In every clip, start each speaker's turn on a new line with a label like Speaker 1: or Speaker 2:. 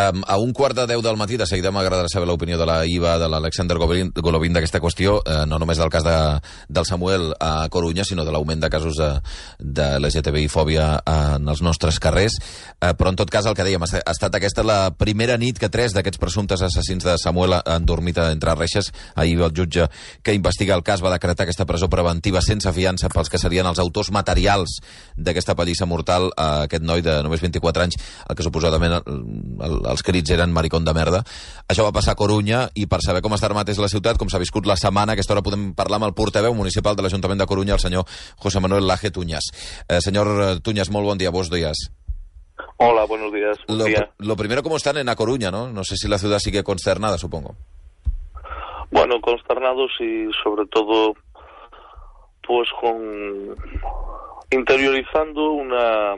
Speaker 1: Um, a un quart de deu del matí, de seguida m'agradarà saber l'opinió de la IVA, de l'Alexander Golovin d'aquesta qüestió, uh, no només del cas de, del Samuel a Corunya, sinó de l'augment de casos de, de LGTBI-fòbia en els nostres carrers. Uh, però, en tot cas, el que dèiem, ha estat aquesta la primera nit que tres d'aquests presumptes assassins de Samuel han dormit entre reixes. Ahir el jutge que investiga el cas va decretar aquesta presó preventiva sense fiança pels que serien els autors materials d'aquesta pallissa mortal a aquest noi de només 24 anys, el que suposadament el, el, els crits eren maricón de merda. Això va passar a Corunya i per saber com està ara mateix la ciutat, com s'ha viscut la setmana, a aquesta hora podem parlar amb el portaveu municipal de l'Ajuntament de Corunya, el senyor José Manuel Laje Tuñas. Eh, senyor Tuñas, molt bon dia, vos días.
Speaker 2: Hola, buenos días. Buen
Speaker 1: lo,
Speaker 2: día.
Speaker 1: lo primero, ¿cómo están en A Coruña, no? No sé si la ciudad sigue consternada, supongo.
Speaker 2: Bueno, consternados y sobre todo, pues con interiorizando una,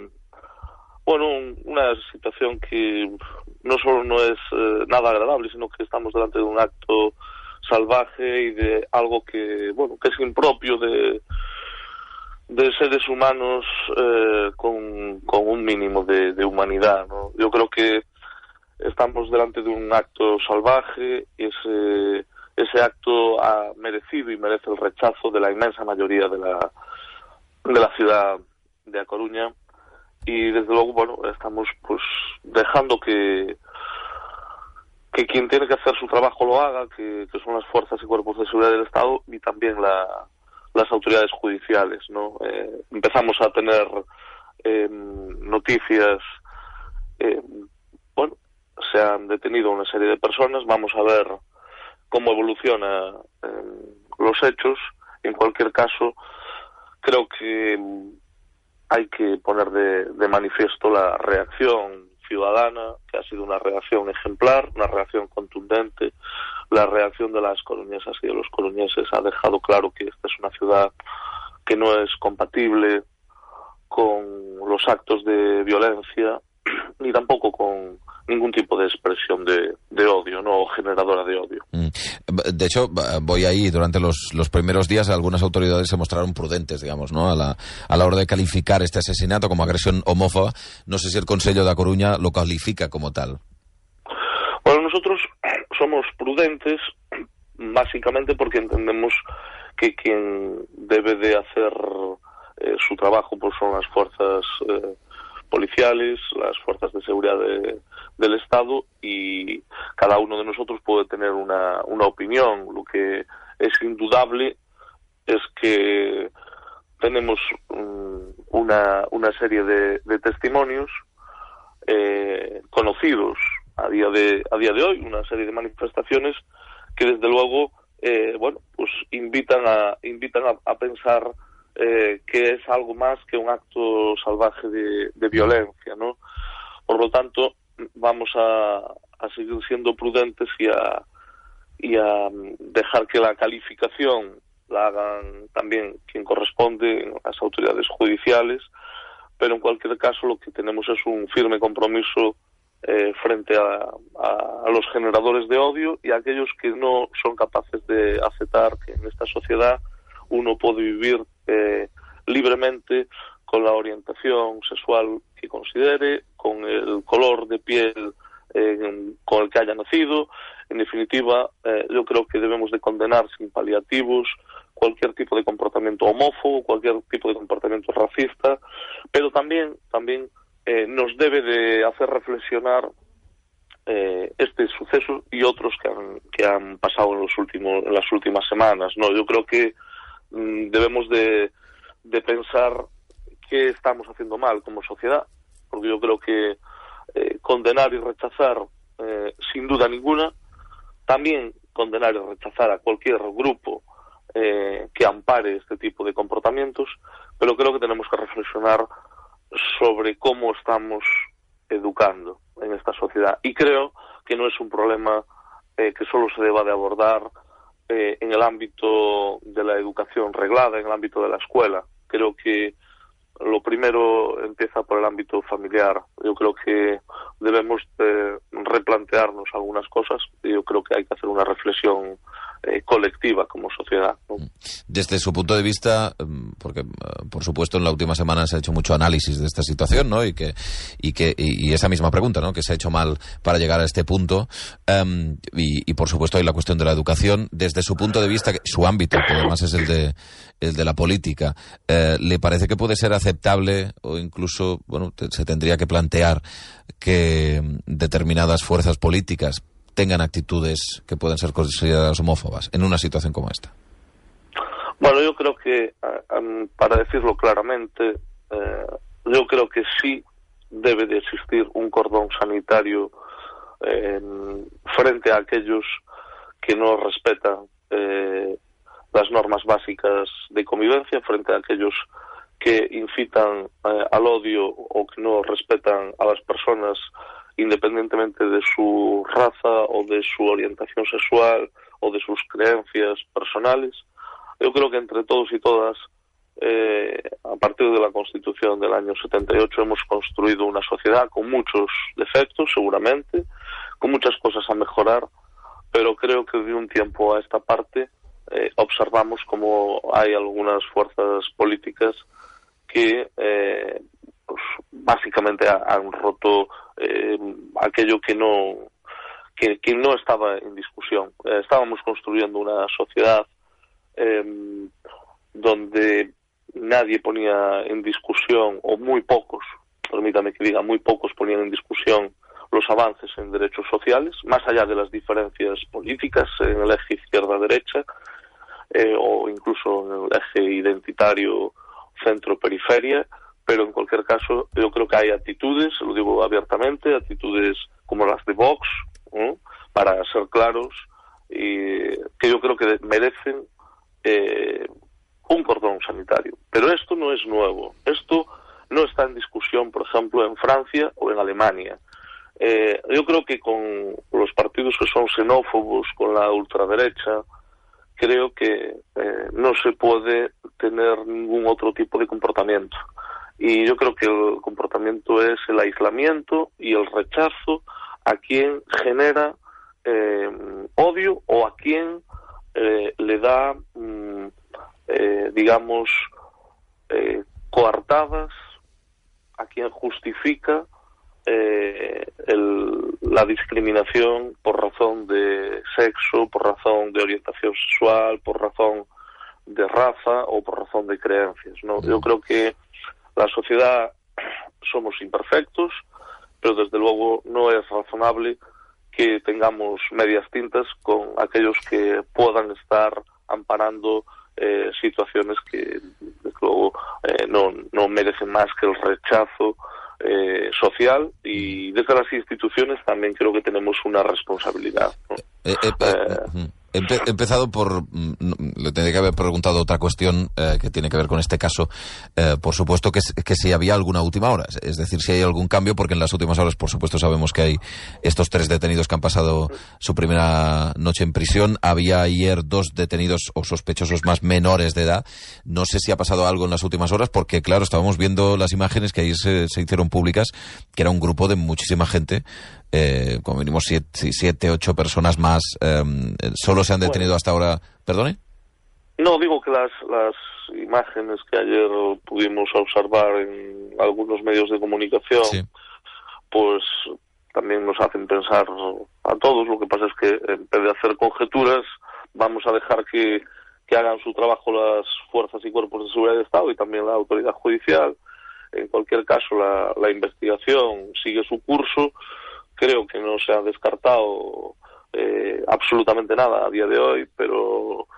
Speaker 2: bueno, un- una situación que no solo no es eh, nada agradable, sino que estamos delante de un acto salvaje y de algo que, bueno, que es impropio de, de seres humanos eh, con, con un mínimo de, humanidad, ¿no? Yo creo que estamos delante de un acto salvaje y ese, ese acto ha merecido y merece el rechazo de la inmensa mayoría de la, de la ciudad de A Coruña y desde luego bueno estamos pues dejando que que quien tiene que hacer su trabajo lo haga que, son las fuerzas y cuerpos de seguridad del Estado y también la, las autoridades judiciales no Eh, empezamos a tener eh, noticias eh, bueno se han detenido una serie de personas vamos a ver cómo evoluciona eh, los hechos. En cualquier caso creo que hay que poner de, de manifiesto la reacción ciudadana, que ha sido una reacción ejemplar, una reacción contundente. La reacción de las coruñesas y de los coruñeses ha dejado claro que esta es una ciudad que no es compatible con los actos de violencia ni tampoco con ningún tipo de expresión de, de odio, no generadora de odio.
Speaker 1: Mm. De hecho, voy ahí, durante los, los primeros días algunas autoridades se mostraron prudentes, digamos, ¿no? A la, a la hora de calificar este asesinato como agresión homófoba. No sé si el Consejo de A Coruña lo califica como tal.
Speaker 2: Bueno, nosotros somos prudentes básicamente porque entendemos que quien debe de hacer eh, su trabajo pues son las fuerzas eh, policiales, las fuerzas de seguridad de- del Estado y cada uno de nosotros puede tener una, una opinión. Lo que es indudable es que tenemos mm, una, una serie de, de testimonios eh, conocidos a día de a día de hoy una serie de manifestaciones que desde luego eh, bueno pues invitan a invitan a, a pensar eh, que es algo más que un acto salvaje de, de violencia no por lo tanto vamos a, a seguir siendo prudentes y a y a mm, dejar que la calificación la hagan también quien corresponde las autoridades judiciales pero en cualquier caso lo que tenemos es un firme compromiso eh, frente a, a- a los generadores de odio y a aquellos que no son capaces de aceptar que en esta sociedad uno puede vivir eh, libremente con la orientación sexual que considere, con el color de piel eh, con el que haya nacido. En definitiva, eh, yo creo que debemos de condenar sin paliativos cualquier tipo de comportamiento homófobo, cualquier tipo de comportamiento racista, pero también, también eh, nos debe de hacer reflexionar eh, este suceso y otros que han, que han pasado en, los últimos, en las últimas semanas. No, yo creo que mm, debemos de, de pensar qué estamos haciendo mal como sociedad, porque yo creo que eh, condenar y rechazar, eh, sin duda ninguna, también condenar y rechazar a cualquier grupo eh, que ampare este tipo de comportamientos, pero creo que tenemos que reflexionar sobre cómo estamos educando en esta sociedad. Y creo que no es un problema eh, que solo se deba de abordar eh, en el ámbito de la educación reglada, en el ámbito de la escuela. Creo que lo primero empieza por el ámbito familiar. Yo creo que debemos de replantearnos algunas cosas yo creo que hay que hacer una reflexión eh, colectiva como sociedad.
Speaker 1: Desde su punto de vista, mm, porque eh, por supuesto en la última semana se ha hecho mucho análisis de esta situación, ¿no? Y que y que y, esa misma pregunta, ¿no? Que se ha hecho mal para llegar a este punto em, y, por supuesto hay la cuestión de la educación. Desde su punto de vista, su ámbito, que además es el de el de la política, eh, ¿le parece que puede ser aceptable o incluso, bueno, se tendría que plantear que mm, determinadas fuerzas políticas tengan actitudes que pueden ser consideradas homófobas en una situación como esta?
Speaker 2: Bueno, yo creo que, para decirlo claramente, eh, yo creo que sí debe de existir un cordón sanitario frente a aquellos que no respetan eh, las normas básicas de convivencia, frente a aquellos que incitan eh, al odio o que no respetan a las personas independientemente de su raza o de su orientación sexual o de sus creencias personales. Yo creo que entre todos y todas, eh, a partir de la Constitución del año 78, hemos construido una sociedad con muchos defectos, seguramente, con muchas cosas a mejorar, pero creo que de un tiempo a esta parte eh, observamos como hay algunas fuerzas políticas que eh, pues, básicamente han roto eh, aquello que no que, no estaba en discusión. Eh, estábamos construyendo una sociedad em, donde nadie ponía en discusión, o muy pocos, permítame que diga, muy pocos ponían en discusión los avances en derechos sociales, más allá de las diferencias políticas en el eje izquierda-derecha, eh, o incluso en el eje identitario centro-periferia, pero en cualquier caso yo creo que hay actitudes, lo digo abiertamente, actitudes como las de Vox, para ser claros, y que yo creo que merecen eh, un cordón sanitario. Pero esto no es nuevo, esto no está en discusión, por ejemplo, en Francia o en Alemania. Eh, yo creo que con los partidos que son xenófobos, con la ultraderecha, creo que eh, no se puede tener ningún otro tipo de comportamiento. Y yo creo que el comportamiento es el aislamiento y el rechazo a quien genera eh, odio o a quien eh, le da, mm, eh, digamos, coartadas, a quien justifica la discriminación por razón de sexo, por razón de orientación sexual, por razón de raza o por razón de creencias. ¿no? Yo creo que la sociedad somos imperfectos, pero desde luego no es razonable que tengamos medias tintas con aquellos que puedan estar amparando eh, situaciones que desde luego eh, no, no merecen más que el rechazo eh, social y desde las instituciones también creo que tenemos una responsabilidad.
Speaker 1: Empezado por. Mm, le tendría que haber preguntado otra cuestión eh, que tiene que ver con este caso. Eh, por supuesto que, que si había alguna última hora, es decir, si hay algún cambio, porque en las últimas horas, por supuesto, sabemos que hay estos tres detenidos que han pasado su primera noche en prisión. Había ayer dos detenidos o sospechosos más menores de edad. No sé si ha pasado algo en las últimas horas, porque, claro, estábamos viendo las imágenes que ayer se, se hicieron públicas, que era un grupo de muchísima gente eh, como mínimo siete, siete, ocho personas más. Em, ¿Solo se han detenido hasta ahora? ¿Perdone?
Speaker 2: No, digo que las, las imágenes que ayer pudimos observar en algunos medios de comunicación, pues también nos hacen pensar a todos. Lo que pasa es que en vez de hacer conjeturas, vamos a dejar que, que hagan su trabajo las fuerzas y cuerpos de seguridad de Estado y también la autoridad judicial. En cualquier caso, la, la investigación sigue su curso creo que no se ha descartado eh, absolutamente nada a día de hoy, pero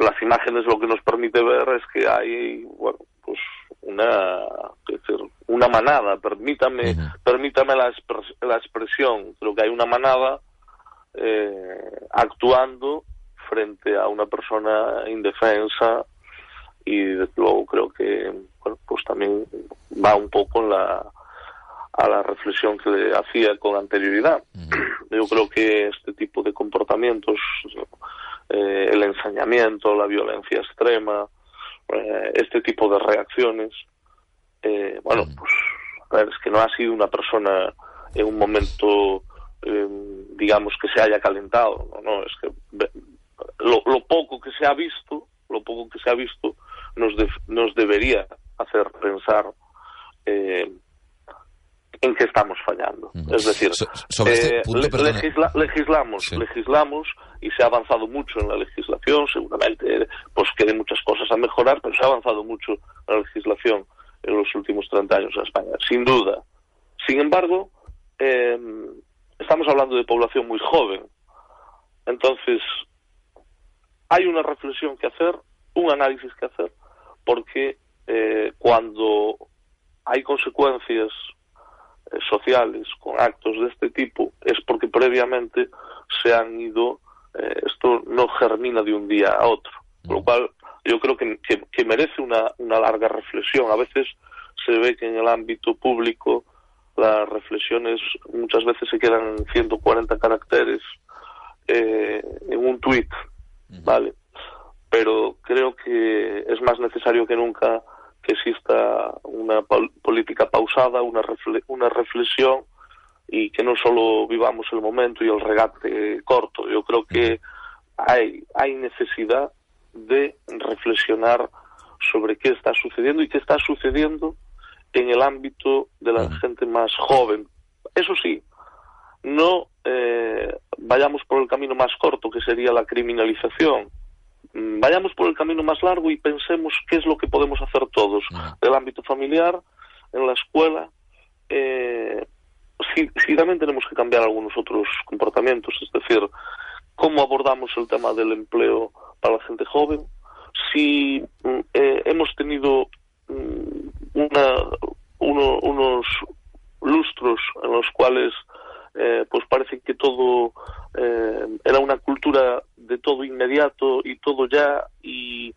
Speaker 2: las imágenes lo que nos permite ver es que hay, bueno, pues una, decir, una manada, permítame, permítame la, la expresión, creo que hay una manada eh, actuando frente a una persona indefensa y luego creo que bueno, pues también va un poco en la a la reflexión que le hacía con anterioridad. Yo creo que este tipo de comportamientos, eh, el ensañamiento, la violencia extrema, eh, este tipo de reacciones, eh, bueno, pues es que no ha sido una persona en un momento, digamos, que se haya calentado, no, no es que lo, lo, poco que se ha visto, lo poco que se ha visto, nos, de, nos debería hacer pensar eh, en qué estamos fallando. Uh Es decir,
Speaker 1: so, sobre este punto,
Speaker 2: eh, legisla, legislamos, sí. legislamos y se ha avanzado mucho en la legislación, seguramente pues queden muchas cosas a mejorar, pero se ha avanzado mucho en la legislación en los últimos 30 años en España, sin duda. Sin embargo, eh, estamos hablando de población muy joven. Entonces, hay una reflexión que hacer, un análisis que hacer, porque eh, cuando hay consecuencias eh, sociales con actos de este tipo es porque previamente se han ido, eh, esto no germina de un día a otro, con lo cual yo creo que, que, que merece una, una larga reflexión. A veces se ve que en el ámbito público las reflexiones muchas veces se quedan en 140 caracteres eh, en un tuit, ¿vale? Pero creo que es más necesario que nunca que exista una política pausada, una, refle y que no solo vivamos el momento y el regate corto. Yo creo que hay, hay necesidad de reflexionar sobre qué está sucediendo y qué está sucediendo en el ámbito de la gente más joven. Eso sí, no eh, vayamos por el camino más corto, que sería la criminalización. Mm, vayamos por el camino más largo y pensemos qué es lo que podemos hacer todos, del ámbito familiar, en la escuela. Eh, sí, también tenemos que cambiar algunos otros comportamientos, es decir, cómo abordamos el tema del empleo para la gente joven. Si mm, eh, hemos tenido mm, una, uno, unos lustros en los cuales eh, pues parece que todo eh, era una cultura de todo inmediato y todo ya y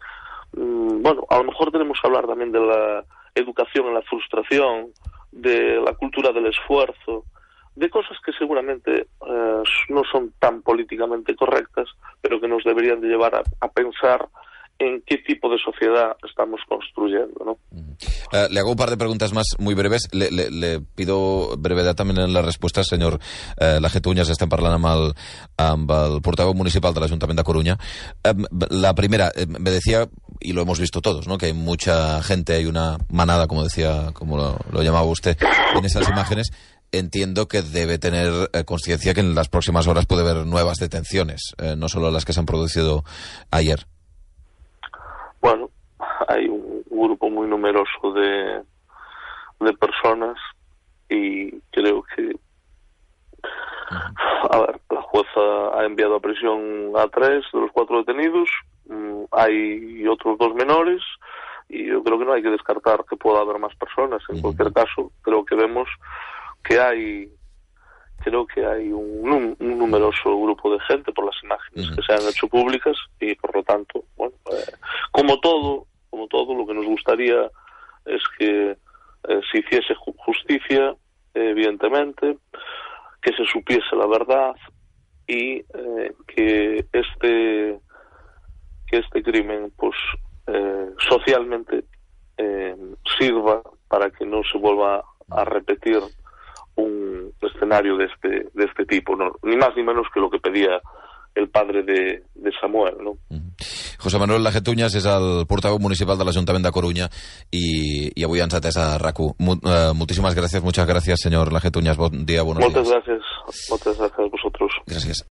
Speaker 2: mm, bueno, a lo mejor tenemos que hablar también de la educación en la frustración, de la cultura del esfuerzo, de cosas que seguramente eh, no son tan políticamente correctas, pero que nos deberían de llevar a, a pensar en qué tipo de sociedad estamos construyendo. ¿no?
Speaker 1: Uh, le hago un par de preguntas más muy breves. Le, le, pido brevedad també en les respostes, senyor eh, Lajetunyes. Estem parlant amb municipal de l'Ajuntament de Coruña. Eh, la primera, eh, me decía, y lo hemos visto todos, ¿no? que hay mucha gente, hay una manada, como decía, como lo, llamaba usted, en esas imágenes entiendo que debe tener eh, conciencia que en las próximas horas puede haber nuevas detenciones, eh, no solo las que se han producido ayer.
Speaker 2: Bueno, hay grupo muy numeroso de, de personas y creo que a ver, la jueza ha enviado a prisión a tres de los cuatro detenidos, mm, hay otros dos menores y yo creo que no hay que descartar que pueda haber más personas. En cualquier caso, creo que vemos que hay creo que hay un, un, numeroso grupo de gente por las imágenes que se han hecho públicas y por lo tanto, bueno, eh, como todo, como todo, lo que nos gustaría es que eh, se hiciese justicia, eh, evidentemente, que se supiese la verdad y eh, que este que este crimen, pues, socialmente sirva para que no se vuelva a repetir un escenario de este, de este tipo, ¿no? ni más ni menos que lo que pedía el padre de Samuel. ¿no?
Speaker 1: José Manuel Lajetuñas és el portaveu municipal de l'Ajuntament de Coruña i, i avui ens ha atès a RAC1. Mut, uh, moltíssimes gràcies, muchas gracias, señor Lajetuñas. Bon dia, buenos
Speaker 2: Moltes
Speaker 1: días.
Speaker 2: gràcies, moltes gràcies a vosotros.
Speaker 1: Gràcies.